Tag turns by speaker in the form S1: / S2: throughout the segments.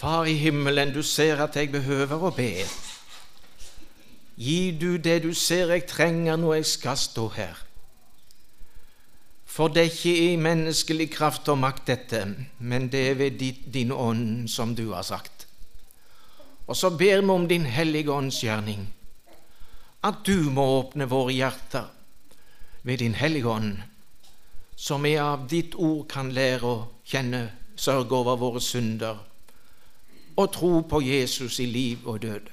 S1: Far i himmelen, du ser at jeg behøver å be. Gi du det du ser jeg trenger når jeg skal stå her. For det er ikke i menneskelig kraft og makt, dette, men det er ved din ånd, som du har sagt. Og så ber vi om Din hellige ånds gjerning, at du må åpne våre hjerter ved Din hellige ånd, så vi av ditt ord kan lære å kjenne, sørge over våre synder og tro på Jesus i liv og død.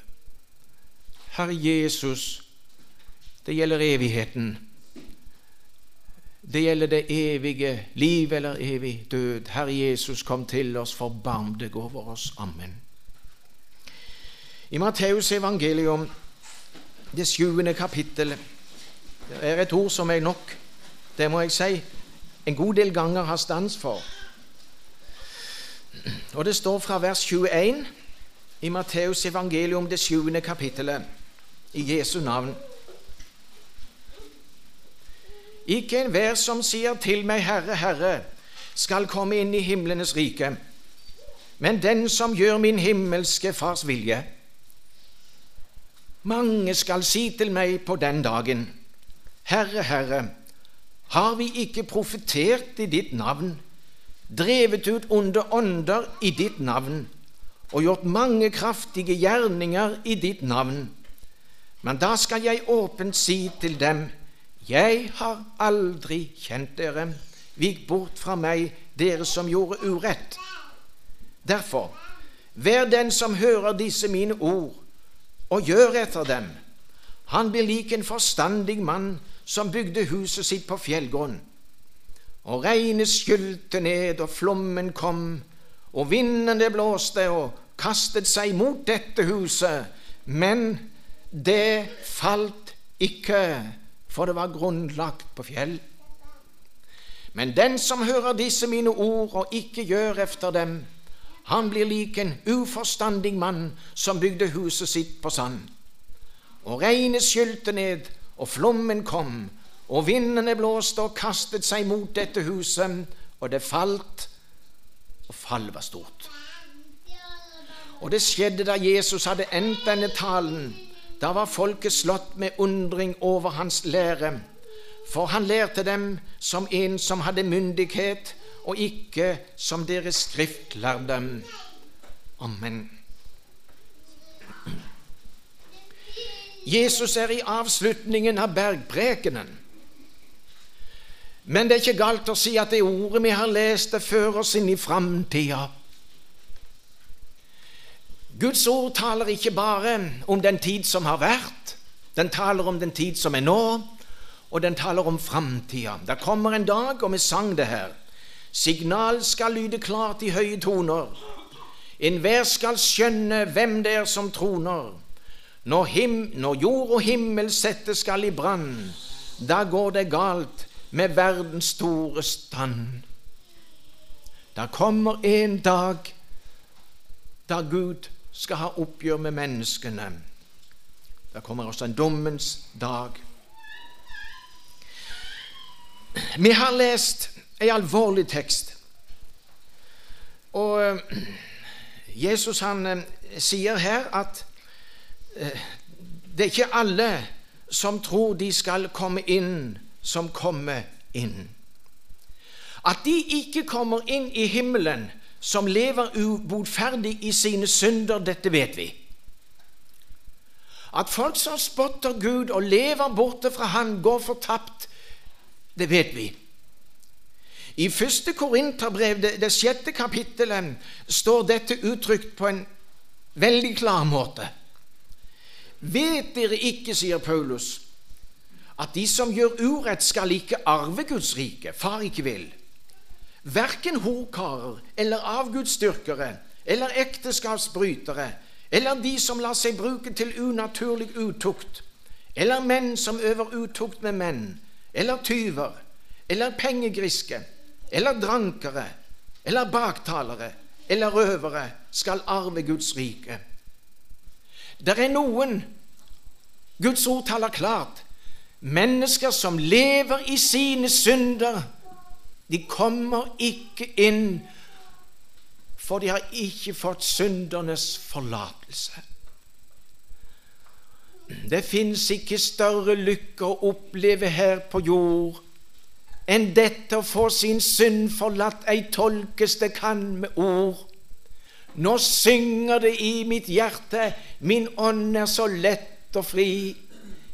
S1: Herre Jesus, det gjelder evigheten. Det gjelder det evige liv eller evig død. Herre Jesus, kom til oss, forbarm deg over oss. Amen. I Matteus evangelium, det sjuende kapittel, det er et ord som jeg nok, det må jeg si, en god del ganger har stans for. Og Det står fra vers 21 i Matteus evangelium, det sjuende kapittelet i Jesu navn. Ikke enhver som sier til meg, Herre, Herre, skal komme inn i himlenes rike, men den som gjør min himmelske Fars vilje. Mange skal si til meg på den dagen, Herre, Herre, har vi ikke profetert i ditt navn, drevet ut onde ånder i ditt navn og gjort mange kraftige gjerninger i ditt navn? Men da skal jeg åpent si til dem, jeg har aldri kjent dere, vik bort fra meg, dere som gjorde urett. Derfor, vær den som hører disse mine ord, og gjør etter dem. Han blir lik en forstandig mann som bygde huset sitt på fjellgrunn. Og regnet skylte ned, og flommen kom, og vinden det blåste og kastet seg mot dette huset, men det falt ikke, for det var grunnlagt på fjell. Men den som hører disse mine ord og ikke gjør efter dem, han blir lik en uforstandig mann som bygde huset sitt på sand. Og regnet skylte ned, og flommen kom, og vindene blåste og kastet seg mot dette huset, og det falt, og fallet var stort. Og det skjedde da Jesus hadde endt denne talen da var folket slått med undring over hans lære, for han lærte dem som en som hadde myndighet, og ikke som deres skriftlærde. Amen. Jesus er i avslutningen av bergprekenen. Men det er ikke galt å si at det ordet vi har lest, det fører oss inn i framtida. Guds ord taler ikke bare om den tid som har vært, den taler om den tid som er nå, og den taler om framtida. Det kommer en dag, og vi sang det her. Signal skal lyde klart i høye toner. Enhver skal skjønne hvem det er som troner. Når, når jord og himmel settes skal i brann, da går det galt med verdens store stand. Der kommer en dag da Gud skal ha oppgjør med menneskene. Der kommer også en dommens dag. Vi har lest en alvorlig tekst. Og eh, Jesus han eh, sier her at eh, det er ikke alle som tror de skal komme inn, som kommer inn. At de ikke kommer inn i himmelen som lever ubotferdig i sine synder, dette vet vi. At folk som spotter Gud og lever borte fra Han, går fortapt, det vet vi. I første Korinterbrev, det, det sjette kapittelet, står dette uttrykt på en veldig klar måte. Vet dere ikke, sier Paulus, at de som gjør urett, skal ikke arve Guds rike? Far ikke vil. Verken horkarer eller avgudsdyrkere eller ekteskapsbrytere eller de som lar seg bruke til unaturlig utukt, eller menn som øver utukt med menn, eller tyver, eller pengegriske, eller drankere, eller baktalere, eller røvere skal arve Guds rike. Det er noen, Guds ord taler klart, mennesker som lever i sine synder de kommer ikke inn for de har ikke fått syndernes forlatelse. Det fins ikke større lykke å oppleve her på jord enn dette å få sin synd forlatt, ei tolkes det kan med ord. Nå synger det i mitt hjerte, min ånd er så lett og fri.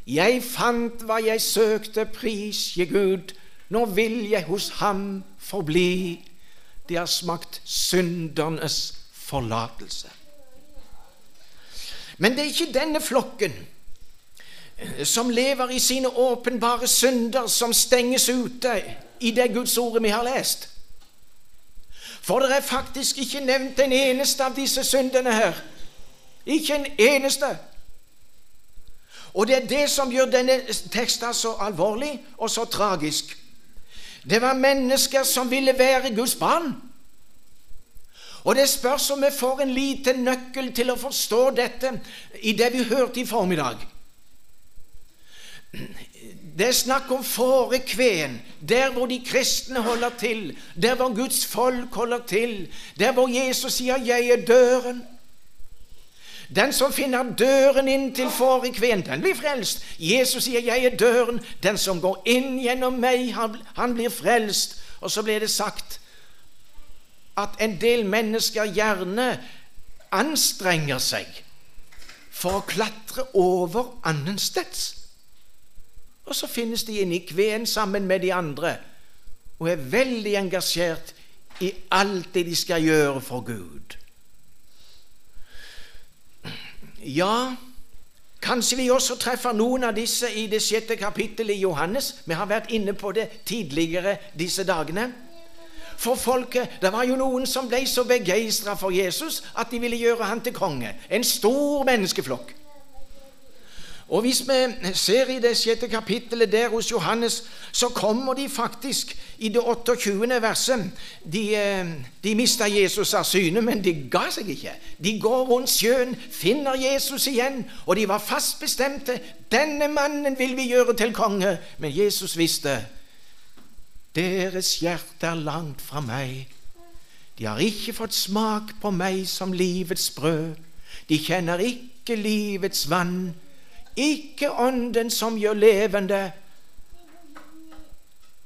S1: Jeg fant hva jeg søkte, prisje Gud, nå vil jeg hos ham forbli. De har smakt syndernes forlatelse. Men det er ikke denne flokken som lever i sine åpenbare synder, som stenges ute i det Guds ordet vi har lest. For det er faktisk ikke nevnt en eneste av disse syndene her. Ikke en eneste. Og det er det som gjør denne teksten så alvorlig og så tragisk. Det var mennesker som ville være Guds barn. Og det spørs om vi får en liten nøkkel til å forstå dette i det vi hørte i formiddag. Det er snakk om fårekven, der hvor de kristne holder til, der hvor Guds folk holder til, der hvor Jesus sier 'Jeg er døren'. Den som finner døren inn til fårikveen, den blir frelst. Jesus sier 'Jeg er døren'. Den som går inn gjennom meg, han blir frelst. Og så ble det sagt at en del mennesker gjerne anstrenger seg for å klatre over annensteds. Og så finnes de inne i kveen sammen med de andre og er veldig engasjert i alt det de skal gjøre for Gud. Ja, kanskje vi også treffer noen av disse i det sjette kapittelet i Johannes. Vi har vært inne på det tidligere disse dagene. For folket, Det var jo noen som ble så begeistra for Jesus at de ville gjøre han til konge. En stor menneskeflokk. Og hvis vi ser i det sjette kapittelet der hos Johannes, så kommer de faktisk i det 28. verset. De, eh, de mista Jesus av syne, men de ga seg ikke. De går rundt sjøen, finner Jesus igjen, og de var fast bestemte. Denne mannen vil vi gjøre til konge. Men Jesus visste deres hjerte er langt fra meg. De har ikke fått smak på meg som livets brød. De kjenner ikke livets vann. Ikke ånden som gjør levende.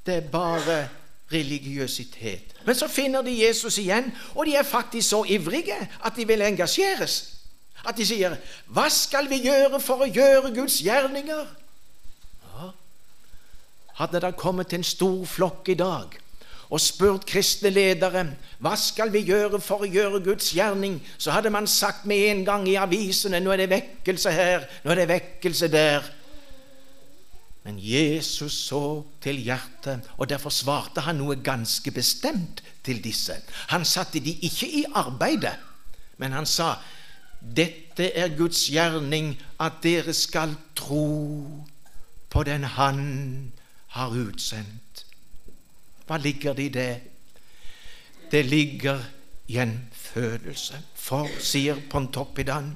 S1: Det er bare religiøsitet. Men så finner de Jesus igjen, og de er faktisk så ivrige at de vil engasjeres. At de sier 'Hva skal vi gjøre for å gjøre Guds gjerninger?' Ja. Hadde det kommet en stor flokk i dag og spurt kristne ledere hva skal vi gjøre for å gjøre Guds gjerning, så hadde man sagt med en gang i avisene nå er det vekkelse her, nå er det vekkelse der. Men Jesus så til hjertet, og derfor svarte han noe ganske bestemt til disse. Han satte de ikke i arbeidet, men han sa dette er Guds gjerning, at dere skal tro på den Han har utsendt. Hva ligger det i det? Det ligger i en følelse. For, sier Pontoppidan,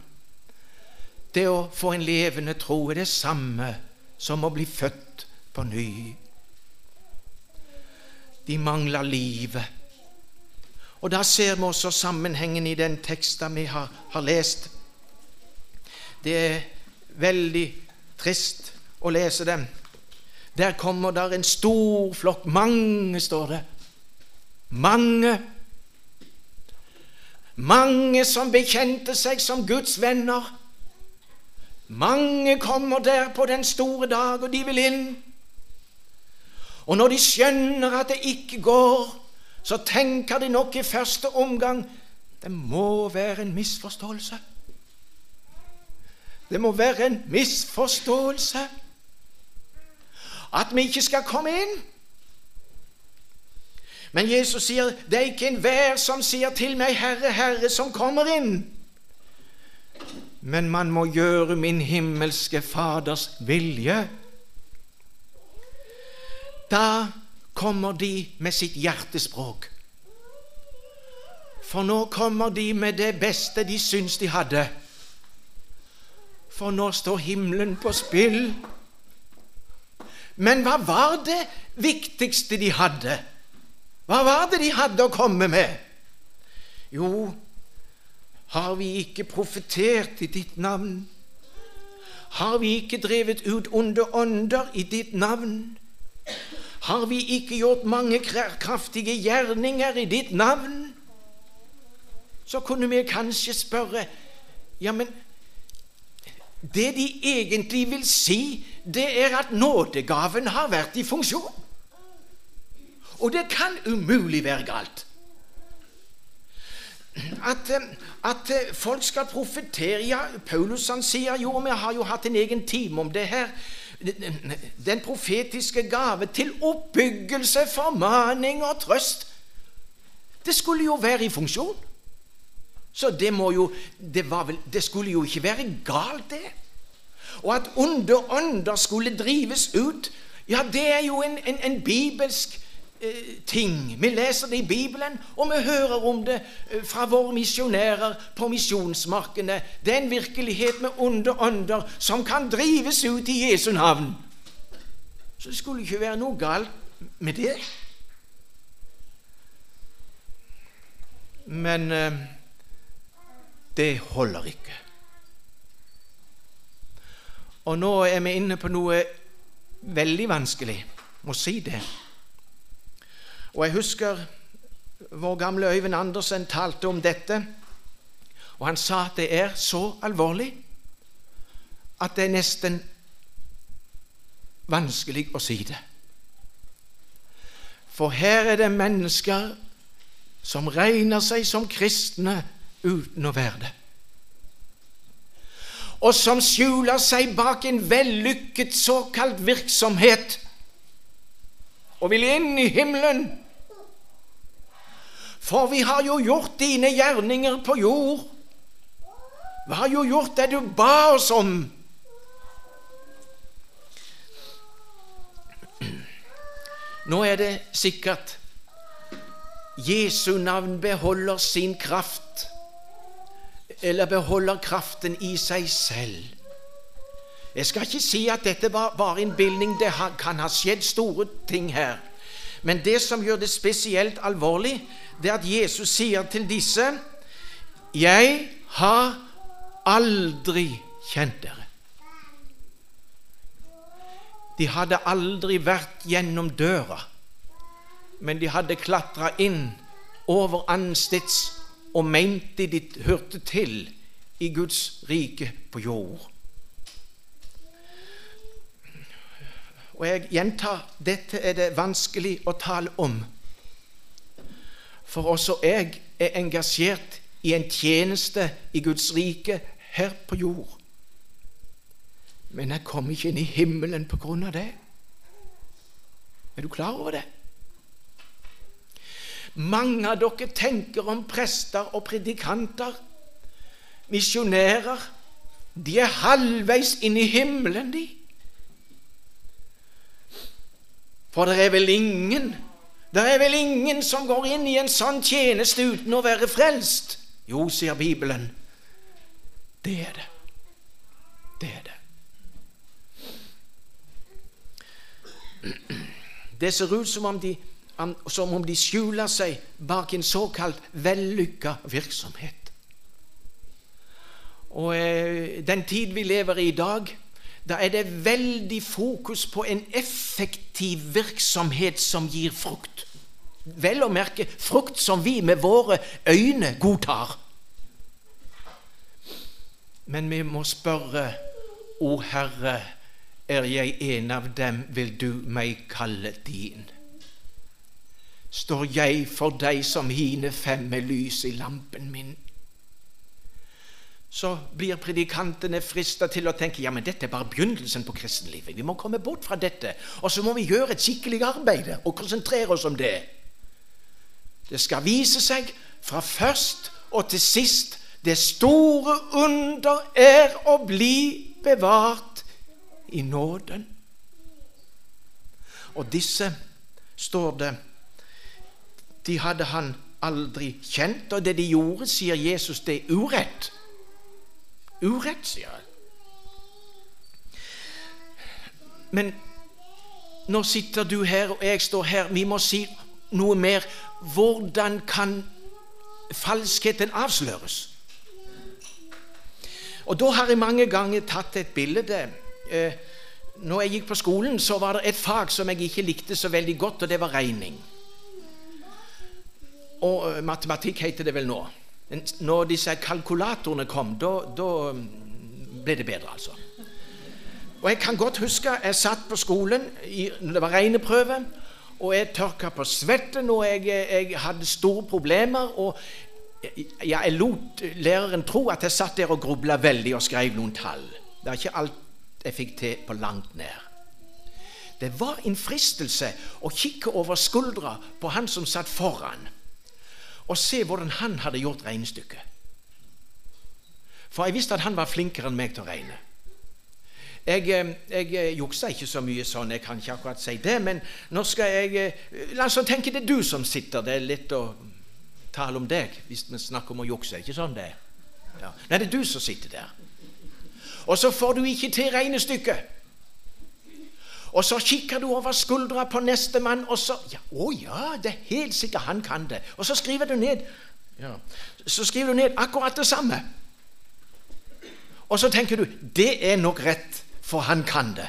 S1: det å få en levende tro er det samme som å bli født på ny. De mangler livet. Og Da ser vi også sammenhengen i den teksten vi har, har lest. Det er veldig trist å lese dem. Der kommer der en stor flokk. Mange, står det. Mange. Mange som bekjente seg som Guds venner. Mange kommer der på den store dag, og de vil inn. Og når de skjønner at det ikke går, så tenker de nok i første omgang det må være en misforståelse. Det må være en misforståelse at vi ikke skal komme inn. Men Jesus sier, 'Det er ikke enhver som sier til meg, Herre, Herre, som kommer inn.' Men man må gjøre min himmelske Faders vilje. Da kommer de med sitt hjertespråk. For nå kommer de med det beste de syns de hadde. For nå står himmelen på spill. Men hva var det viktigste de hadde? Hva var det de hadde å komme med? Jo, har vi ikke profetert i ditt navn? Har vi ikke drevet ut onde ånder i ditt navn? Har vi ikke gjort mange kraftige gjerninger i ditt navn? Så kunne vi kanskje spørre Ja, men det de egentlig vil si, det er at nådegaven har vært i funksjon. Og det kan umulig være galt. At, eh, at eh, folk skal profetere Ja, Paulus han sier jo og Vi har jo hatt en egen time om det her. Den profetiske gave til oppbyggelse, formaning og trøst. Det skulle jo være i funksjon. Så det, må jo, det, vel, det skulle jo ikke være galt, det. Og at onde ånder skulle drives ut, ja, det er jo en, en, en bibelsk eh, ting. Vi leser det i Bibelen, og vi hører om det eh, fra våre misjonærer på misjonsmarkene. Det er en virkelighet med onde ånder som kan drives ut i Jesu navn. Så det skulle ikke være noe galt med det. Men eh, det holder ikke. Og nå er vi inne på noe veldig vanskelig. Må si det. Og jeg husker vår gamle Øyvind Andersen talte om dette, og han sa at det er så alvorlig at det er nesten vanskelig å si det. For her er det mennesker som regner seg som kristne uten å være det. Og som skjuler seg bak en vellykket såkalt virksomhet og vil inn i himmelen. For vi har jo gjort dine gjerninger på jord. Vi har jo gjort det du ba oss om. Nå er det sikkert Jesu navn beholder sin kraft eller beholder kraften i seg selv. Jeg skal ikke si at dette var bare innbilning. Det kan ha skjedd store ting her. Men det som gjør det spesielt alvorlig, det er at Jesus sier til disse Jeg har aldri kjent dere. De hadde aldri vært gjennom døra, men de hadde klatra inn over ansteds og mente de hørte til i Guds rike på jord. Og jeg gjentar dette er det vanskelig å tale om. For også jeg er engasjert i en tjeneste i Guds rike her på jord. Men jeg kom ikke inn i himmelen på grunn av det. Er du klar over det? Mange av dere tenker om prester og predikanter, misjonærer. De er halvveis inn i himmelen, de. For det er vel ingen det er vel ingen som går inn i en sånn tjeneste uten å være frelst? Jo, sier Bibelen. Det er det. Det er det. Det ser ut som om de som om de skjuler seg bak en såkalt vellykka virksomhet. Og eh, den tid vi lever i i dag, da er det veldig fokus på en effektiv virksomhet som gir frukt. Vel å merke frukt som vi med våre øyne godtar. Men vi må spørre, O Herre, er jeg en av dem, vil du meg kalle din? Står jeg for deg som hine fem med lys i lampen min. Så blir predikantene frista til å tenke ja, men dette er bare begynnelsen på kristenlivet. Vi må komme bort fra dette, og så må vi gjøre et skikkelig arbeid og konsentrere oss om det. Det skal vise seg fra først og til sist det store under er å bli bevart i nåden. Og disse, står det, de hadde han aldri kjent, og det de gjorde, sier Jesus, det er urett. Urett, sier han. Men nå sitter du her, og jeg står her. Vi må si noe mer. Hvordan kan falskheten avsløres. Og da har jeg mange ganger tatt et bilde. Eh, når jeg gikk på skolen, så var det et fag som jeg ikke likte så veldig godt, og det var regning. Og eh, matematikk heter det vel nå. Når disse kalkulatorene kom, da mm, ble det bedre, altså. Og jeg kan godt huske jeg satt på skolen når det var regneprøve, og jeg tørka på svetten, og jeg, jeg, hadde store problemer. Og ja, jeg lot læreren tro at jeg satt der og grubla veldig og skrev noen tall. Det er ikke alt jeg fikk til på langt nær. Det var en fristelse å kikke over skuldra på han som satt foran, og se hvordan han hadde gjort regnestykket. For jeg visste at han var flinkere enn meg til å regne. Jeg, eh, jeg eh, juksa ikke så mye sånn, jeg kan ikke akkurat si det, men nå skal jeg eh, La oss tenke det er du som sitter. Det er litt å tale om deg hvis vi snakker om å jukse. Ikke sånn det ja. Nei, det er du som sitter der. Og så får du ikke til regnestykket. Og så kikker du over skuldra på nestemann, og så ja, 'Å ja, det er helt sikkert han kan det.' Og så skriver du ned ja, Så skriver du ned akkurat det samme. Og så tenker du 'Det er nok rett, for han kan det'.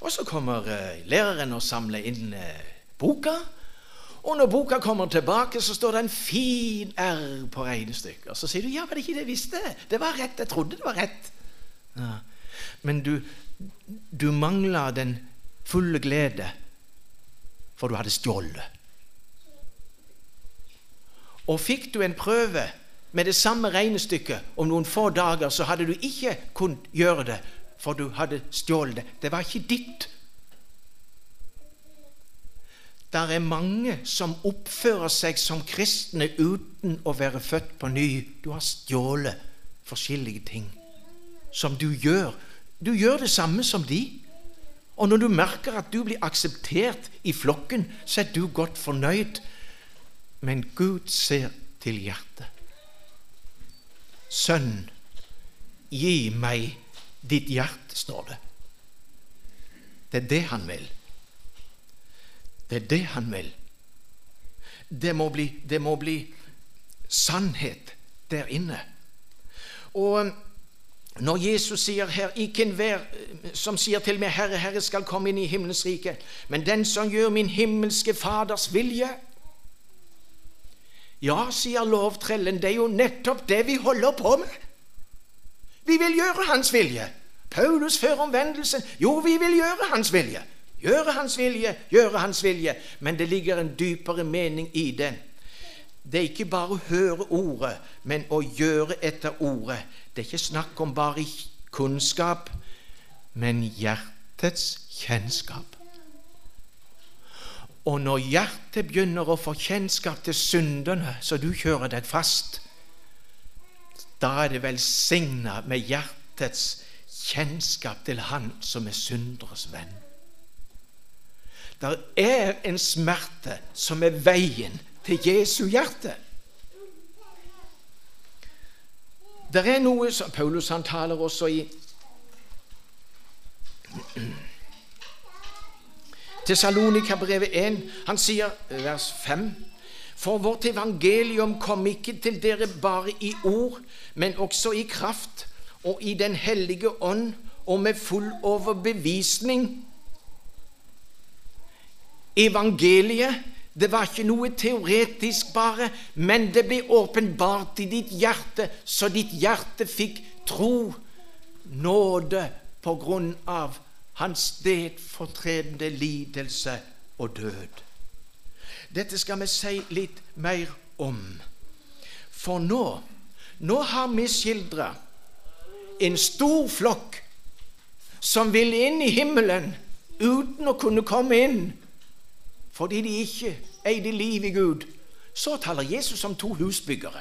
S1: Og så kommer uh, læreren og samler inn uh, boka. Og når boka kommer tilbake, så står det en fin R på regnestykket. Og så sier du 'Ja, var det ikke det jeg visste?' Det var rett. Jeg trodde det var rett. Ja. Men du, du mangler den fulle glede, for du hadde stjålet. Og fikk du en prøve med det samme regnestykket om noen få dager, så hadde du ikke kunnet gjøre det, for du hadde stjålet det. Det var ikke ditt. Der er mange som oppfører seg som kristne uten å være født på ny. Du har stjålet forskjellige ting som du gjør. Du gjør det samme som de. Og når du merker at du blir akseptert i flokken, så er du godt fornøyd. Men Gud ser til hjertet. Sønn, gi meg ditt hjerte, står det. Det er det han vil. Det er det han vil. Det må bli, det må bli sannhet der inne. Og når Jesus sier her ikke enhver som sier til meg 'Herre, Herre', skal komme inn i himmelens rike, men den som gjør min himmelske Faders vilje Ja, sier lovtrellen, det er jo nettopp det vi holder på med. Vi vil gjøre Hans vilje. Paulus før omvendelsen. Jo, vi vil gjøre Hans vilje. Gjøre Hans vilje, gjøre Hans vilje. Men det ligger en dypere mening i det. Det er ikke bare å høre ordet, men å gjøre etter ordet. Det er ikke snakk om bare kunnskap, men hjertets kjennskap. Og når hjertet begynner å få kjennskap til syndene, så du kjører deg fast, da er det velsigna med hjertets kjennskap til Han som er synderes venn. Det er en smerte som er veien til Jesu hjerte. Det er noe som Paulus han taler også i Tessalonika-brevet 1. Han sier, vers 5 For vårt evangelium kom ikke til dere bare i ord, men også i kraft og i Den hellige ånd og med full overbevisning. Evangeliet det var ikke noe teoretisk bare, men det ble åpenbart i ditt hjerte, så ditt hjerte fikk tro, nåde, på grunn av hans stedfortredende lidelse og død. Dette skal vi si litt mer om. For nå, nå har vi skildra en stor flokk som vil inn i himmelen uten å kunne komme inn fordi de ikke eide liv i Gud. Så taler Jesus om to husbyggere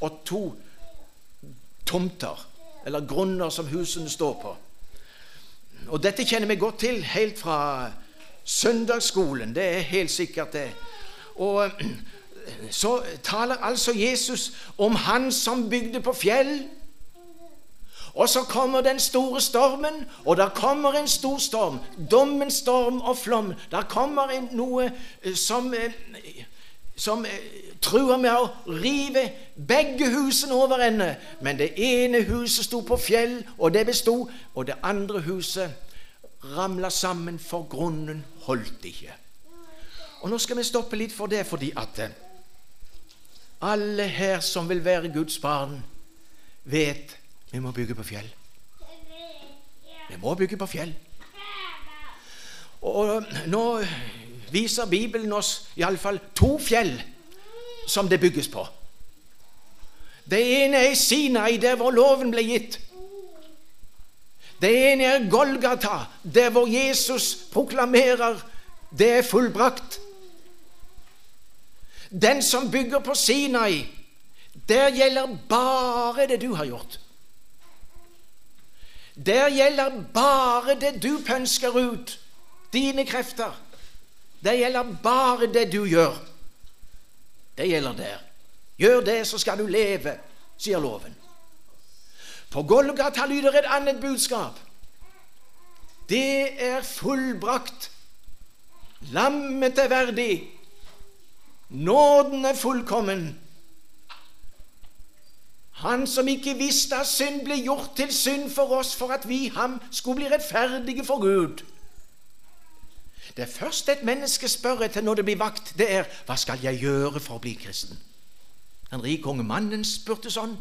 S1: og to tomter, eller grunner som husene står på. Og Dette kjenner vi godt til helt fra søndagsskolen. Det er helt sikkert det. Og så taler altså Jesus om Han som bygde på fjell og så kommer den store stormen, og der kommer en stor storm. Dommens storm og flom. Der kommer en, noe eh, som eh, som eh, truer med å rive begge husene over ende. Men det ene huset sto på fjell, og det besto, og det andre huset ramla sammen, for grunnen holdt ikke. Og Nå skal vi stoppe litt for det, fordi at alle her som vil være Guds barn, vet vi må bygge på fjell. Vi må bygge på fjell. Og nå viser Bibelen oss iallfall to fjell som det bygges på. Det ene er Sinai, der hvor loven ble gitt. Det ene er Golgata, der hvor Jesus proklamerer det er fullbrakt. Den som bygger på Sinai, der gjelder bare det du har gjort. Der gjelder bare det du pønsker ut, dine krefter. Det gjelder bare det du gjør. Det gjelder der. Gjør det, så skal du leve, sier loven. På Golgata lyder et annet budskap. Det er fullbrakt. Lammet er verdig. Nåden er fullkommen. Han som ikke visste at synd, ble gjort til synd for oss for at vi ham skulle bli rettferdige for Gud. Det første et menneske spør etter når det blir vakt, det er 'Hva skal jeg gjøre for å bli kristen?' Den rike unge mannen spurte sånn.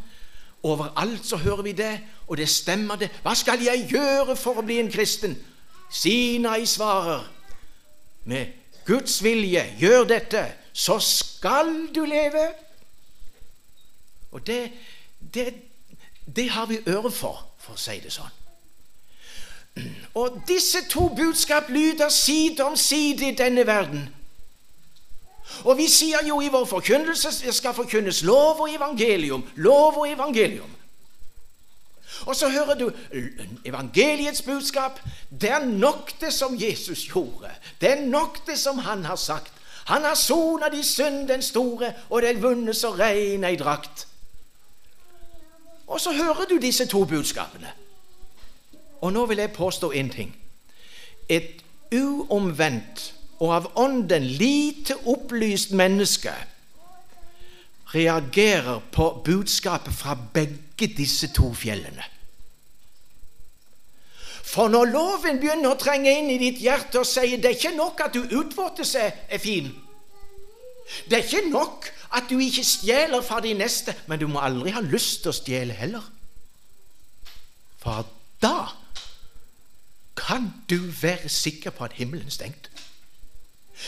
S1: Overalt så hører vi det, og det stemmer, det. 'Hva skal jeg gjøre for å bli en kristen?' Sinai svarer med Guds vilje, gjør dette, så skal du leve. Og det, det, det har vi øre for, for å si det sånn. Og disse to budskap lyder side om side i denne verden. Og vi sier jo i vår forkynnelse det skal forkynnes lov og evangelium. Lov og evangelium. Og så hører du evangeliets budskap. Det er nok det som Jesus gjorde. Det er nok det som han har sagt. Han har sona de synd den store, og det er vunnet så rein ei drakt. Og så hører du disse to budskapene. Og nå vil jeg påstå én ting. Et uomvendt og av ånden lite opplyst menneske reagerer på budskapet fra begge disse to fjellene. For når loven begynner å trenge inn i ditt hjerte og sier det er ikke nok at du utvortes er fin Det er ikke nok at du ikke stjeler fra de neste, men du må aldri ha lyst til å stjele heller. For da kan du være sikker på at himmelen er stengt.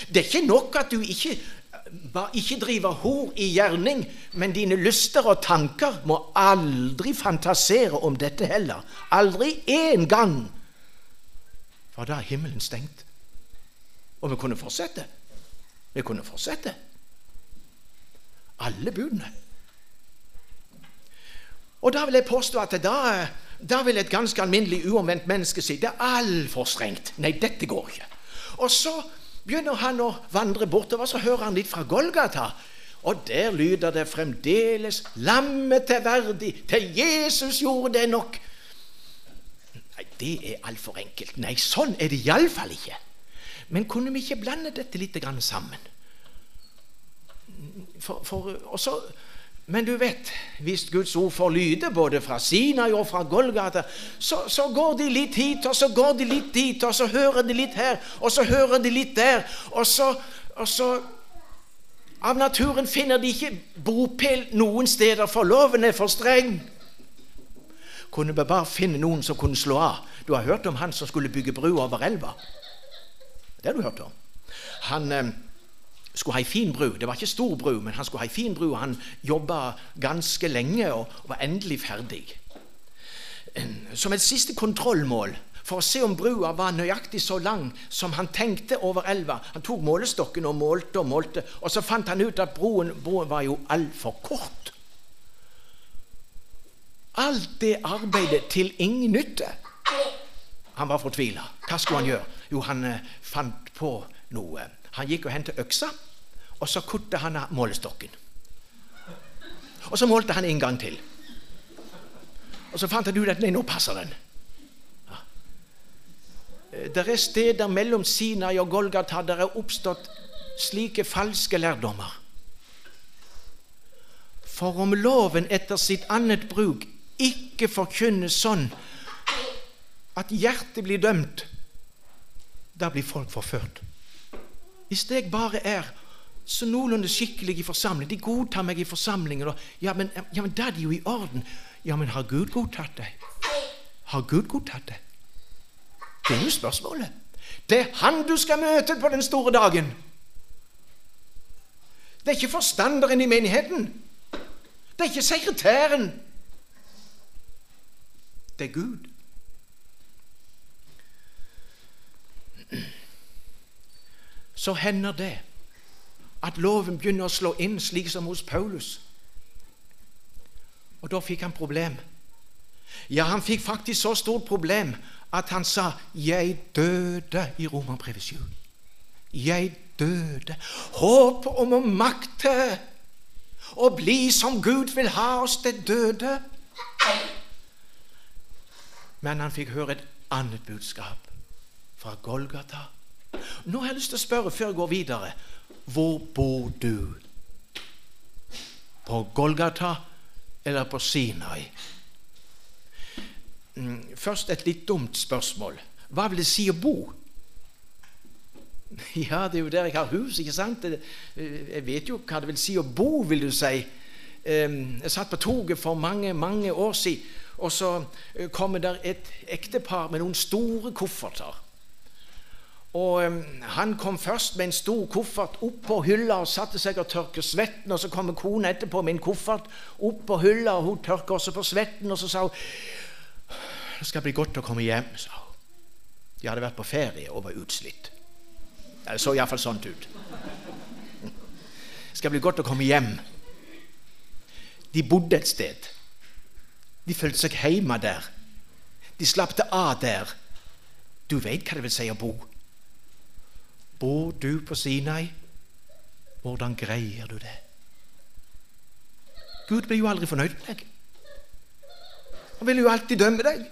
S1: Det er ikke nok at du ikke, ikke driver hor i gjerning, men dine lyster og tanker må aldri fantasere om dette heller. Aldri én gang. For da er himmelen stengt. Og vi kunne fortsette. Vi kunne fortsette. Alle budene. Og da vil jeg påstå at da da vil et ganske alminnelig uomvendt menneske si det er altfor strengt. Nei, dette går ikke. Og så begynner han å vandre bortover, så hører han litt fra Golgata. Og der lyder det fremdeles 'Lammet til verdig'. Til Jesus gjorde det nok. Nei, det er altfor enkelt. Nei, sånn er det iallfall ikke. Men kunne vi ikke blande dette litt sammen? For, for, også, men du vet, hvis Guds ord får lyde både fra Sinai og fra Golgata, så, så, går de litt hit, og så går de litt dit, og så hører de litt her, og så hører de litt der, og så, og så Av naturen finner de ikke bopel noen steder, for loven er for streng. Kunne vi bare finne noen som kunne slå av? Du har hørt om han som skulle bygge bru over elva? Det har du hørt om. Han... Eh, skulle ha ei fin bru. Det var ikke stor bru, men han skulle ha ei fin bru. Han jobba ganske lenge og var endelig ferdig. Som et siste kontrollmål for å se om brua var nøyaktig så lang som han tenkte over elva. Han tok målestokken og målte og målte, og så fant han ut at broen, broen var jo altfor kort. Alt det arbeidet til ingen nytte. Han var fortvila. Hva skulle han gjøre? Jo, han eh, fant på noe. Han gikk og hentet øksa, og så kuttet han av målestokken. Og så målte han en gang til. Og så fant han ut at nei, nå passer den. Ja. Det er steder mellom Sinai og Golgata der er oppstått slike falske lærdommer. For om loven etter sitt annet bruk ikke forkynnes sånn at hjertet blir dømt, da blir folk forført. Hvis jeg bare er så noenlunde skikkelig i forsamling, de godtar meg i forsamlingen, og, ja, men, ja, men da er det jo i orden. Ja, men har Gud godtatt deg? Har Gud godtatt deg? Det er jo spørsmålet. Det er Han du skal møte på den store dagen. Det er ikke forstanderen i menigheten. Det er ikke sekretæren. Det er Gud. Så hender det at loven begynner å slå inn, slik som hos Paulus. Og da fikk han problem. Ja, han fikk faktisk så stort problem at han sa 'Jeg døde' i Romerbrevet 7. Jeg døde. Håp om å makte å bli som Gud vil ha oss, det døde. Men han fikk høre et annet budskap fra Golgata. Nå har jeg lyst til å spørre før jeg går videre hvor bor du? På Golgata eller på Sinai? Mm, først et litt dumt spørsmål. Hva vil det si å bo? Ja, det er jo der jeg har hus, ikke sant? Jeg vet jo hva det vil si å bo, vil du si. Jeg satt på toget for mange, mange år siden, og så eh, kommer der et ektepar med noen store kofferter. Og Han kom først med en stor koffert opp på hylla og satte seg og tørket svetten. Og så kommer kona etterpå med en koffert opp på hylla, og hun tørker også på svetten. Og så sa hun det skal bli godt å komme hjem. sa hun. De hadde vært på ferie og var utslitt. Det så iallfall sånn ut. Det skal bli godt å komme hjem. De bodde et sted. De følte seg hjemme der. De slapp det av der. Du veit hva det vil si å bo. Bor du på Sinai? Hvordan greier du det? Gud blir jo aldri fornøyd med deg. Han vil jo alltid dømme deg.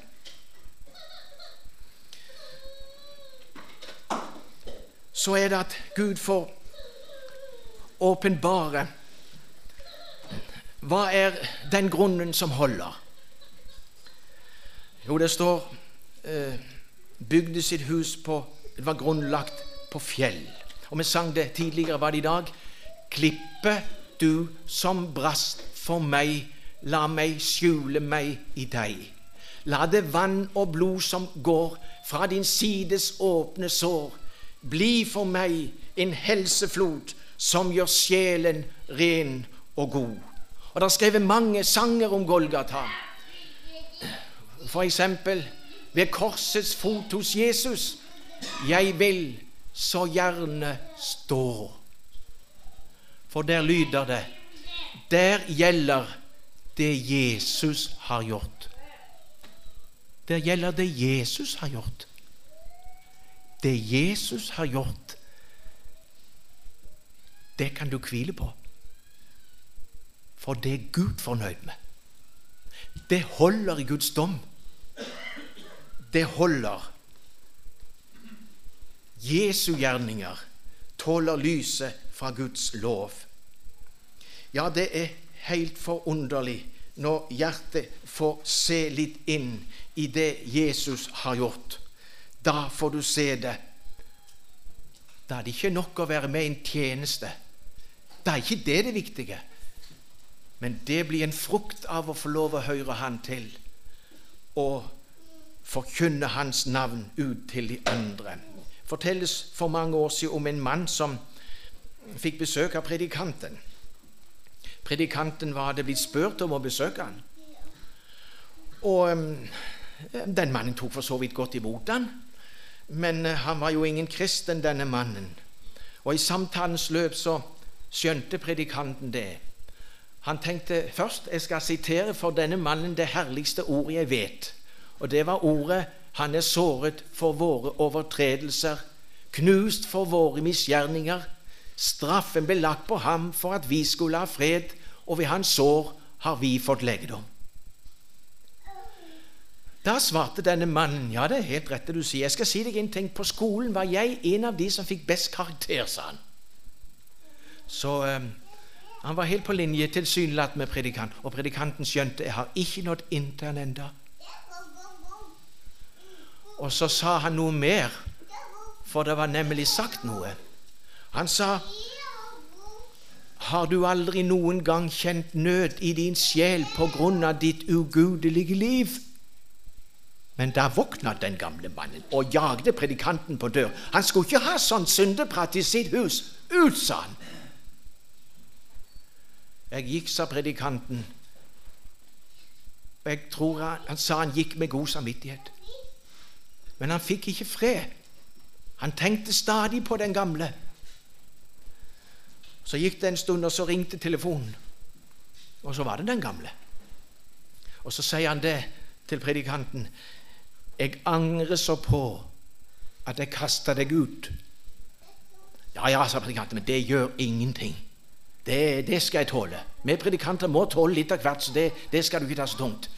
S1: Så er det at Gud får åpenbare Hva er den grunnen som holder? Jo, det står eh, bygde sitt hus på Det var grunnlagt på fjell. Og vi sang det tidligere, var det i dag? Klippe du som brast for meg, la meg skjule meg i deg. La det vann og blod som går fra din sides åpne sår, bli for meg en helseflot som gjør sjelen ren og god. Og Det er skrevet mange sanger om Golgata. For eksempel ved korsets fot hos Jesus. Jeg vil så gjerne stå. For der lyder det Der gjelder det Jesus har gjort. Der gjelder det Jesus har gjort. Det Jesus har gjort, det kan du hvile på. For det er Gud fornøyd med. Det holder i Guds dom. Det holder Jesu gjerninger tåler lyset fra Guds lov. Ja, det er helt forunderlig når hjertet får se litt inn i det Jesus har gjort. Da får du se det. Da er det ikke nok å være med i en tjeneste. Da er ikke det det viktige. Men det blir en frukt av å få lov å høre Han til og forkynne Hans navn ut til de andre fortelles for mange år siden om en mann som fikk besøk av predikanten. Predikanten var hadde blitt spurt om å besøke han. Og den mannen tok for så vidt godt imot han, men uh, han var jo ingen kristen, denne mannen. Og i samtalens løp så skjønte predikanten det. Han tenkte først jeg skal sitere for denne mannen det herligste ordet jeg vet. Og det var ordet han er såret for våre overtredelser, knust for våre misgjerninger. Straffen ble lagt på ham for at vi skulle ha fred, og ved hans sår har vi fått legedom. Da svarte denne mannen, ja, det er helt rett det du sier, jeg skal si deg en ting, på skolen var jeg en av de som fikk best karakter, sa han. Så eh, Han var helt på linje tilsynelatende med predikanten, og predikanten skjønte jeg har ikke nådd han enda. Og så sa han noe mer, for det var nemlig sagt noe. Han sa har du aldri noen gang kjent nød i din sjel på grunn av ditt ugudelige liv? Men da våkna den gamle mannen og jagde predikanten på dør. Han skulle ikke ha sånn syndeprat i sitt hus. Ut, sa han. Jeg gikk, sa predikanten, jeg tror han, han sa han gikk med god samvittighet. Men han fikk ikke fred. Han tenkte stadig på den gamle. Så gikk det en stund, og så ringte telefonen. Og så var det den gamle. Og så sier han det til predikanten. Jeg angrer så på at jeg kasta deg ut. Ja, ja, sa predikanten, men det gjør ingenting. Det, det, skal jeg tåle. Vi predikanter må tåle litt av hvert, så det, det skal du ikke ta så tungt.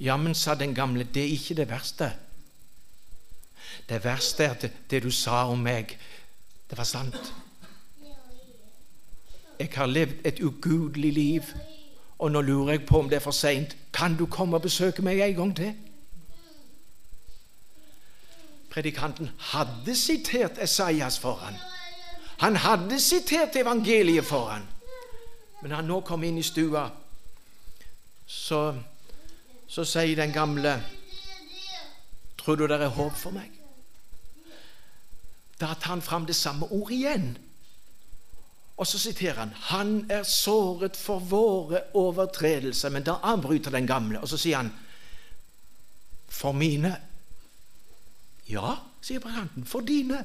S1: Ja, men, sa den gamle, det er ikke det verste. Det verste er at det, du sa om meg, det var sant. Jeg har levd et ugudelig liv, og nå lurer jeg på om det er for seint. Kan du komme og besøke meg en gang til? Predikanten hadde sitert Esaias foran. Han hadde sitert evangeliet foran. Men han nå kom inn i stua, så, så sier den gamle Tror du det er håp for meg? Da tar han fram det samme ordet igjen. Og så siterer han 'Han er såret for våre overtredelser'. Men da avbryter den gamle, og så sier han 'For mine'. Ja, sier predikanten. For dine.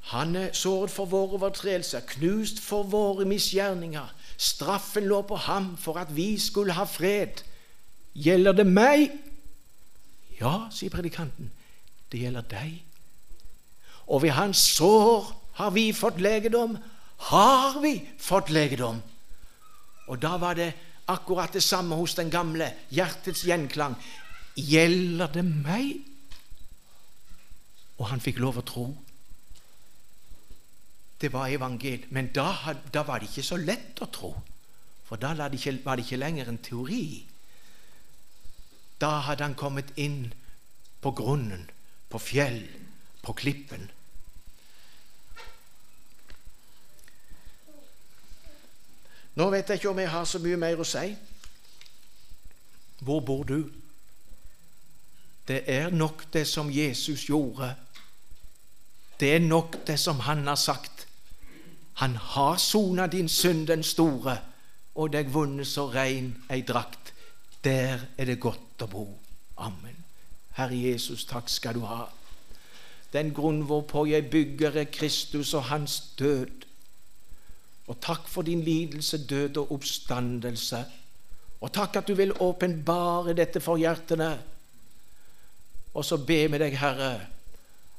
S1: Han er såret for våre overtredelser, knust for våre misgjerninger. Straffen lå på ham for at vi skulle ha fred. Gjelder det meg? Ja, sier predikanten. Det gjelder deg. Og ved hans sår har vi fått legedom? Har vi fått legedom? Og da var det akkurat det samme hos den gamle. Hjertets gjenklang. Gjelder det meg? Og han fikk lov å tro. Det var evangeliet. Men da, da, var det ikke så lett å tro. For da var det ikke, var det ikke lenger en teori. Da hadde han kommet inn på grunnen, på fjell, på klippen. Nå vet jeg ikke om jeg har så mye mer å si. Hvor bor du? Det er nok det som Jesus gjorde. Det er nok det som han har sagt. Han har sona din synd den store, og deg vunnet så rein ei drakt. Der er det godt å bo. Amen. Herre Jesus, takk skal du ha. Den grunn hvorpå jeg bygger, er Kristus og hans død. Og takk for din lidelse, død og oppstandelse. Og takk at du vil åpenbare dette for hjertene. Og så be med deg, Herre,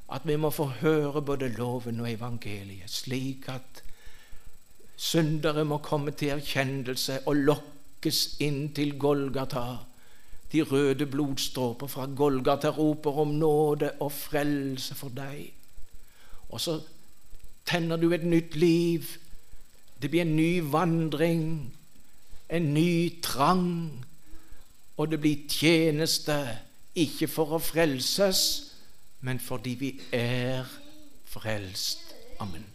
S1: at vi må få høre både loven og evangeliet, slik at syndere må komme til erkjennelse og lokkes inn til Golgata. De røde blodstråper fra Golgata roper om nåde og frelse for deg. Og så tenner du et nytt liv det blir en ny vandring, en ny trang, og det blir tjeneste, ikke for å frelses, men fordi vi er frelst. Amen.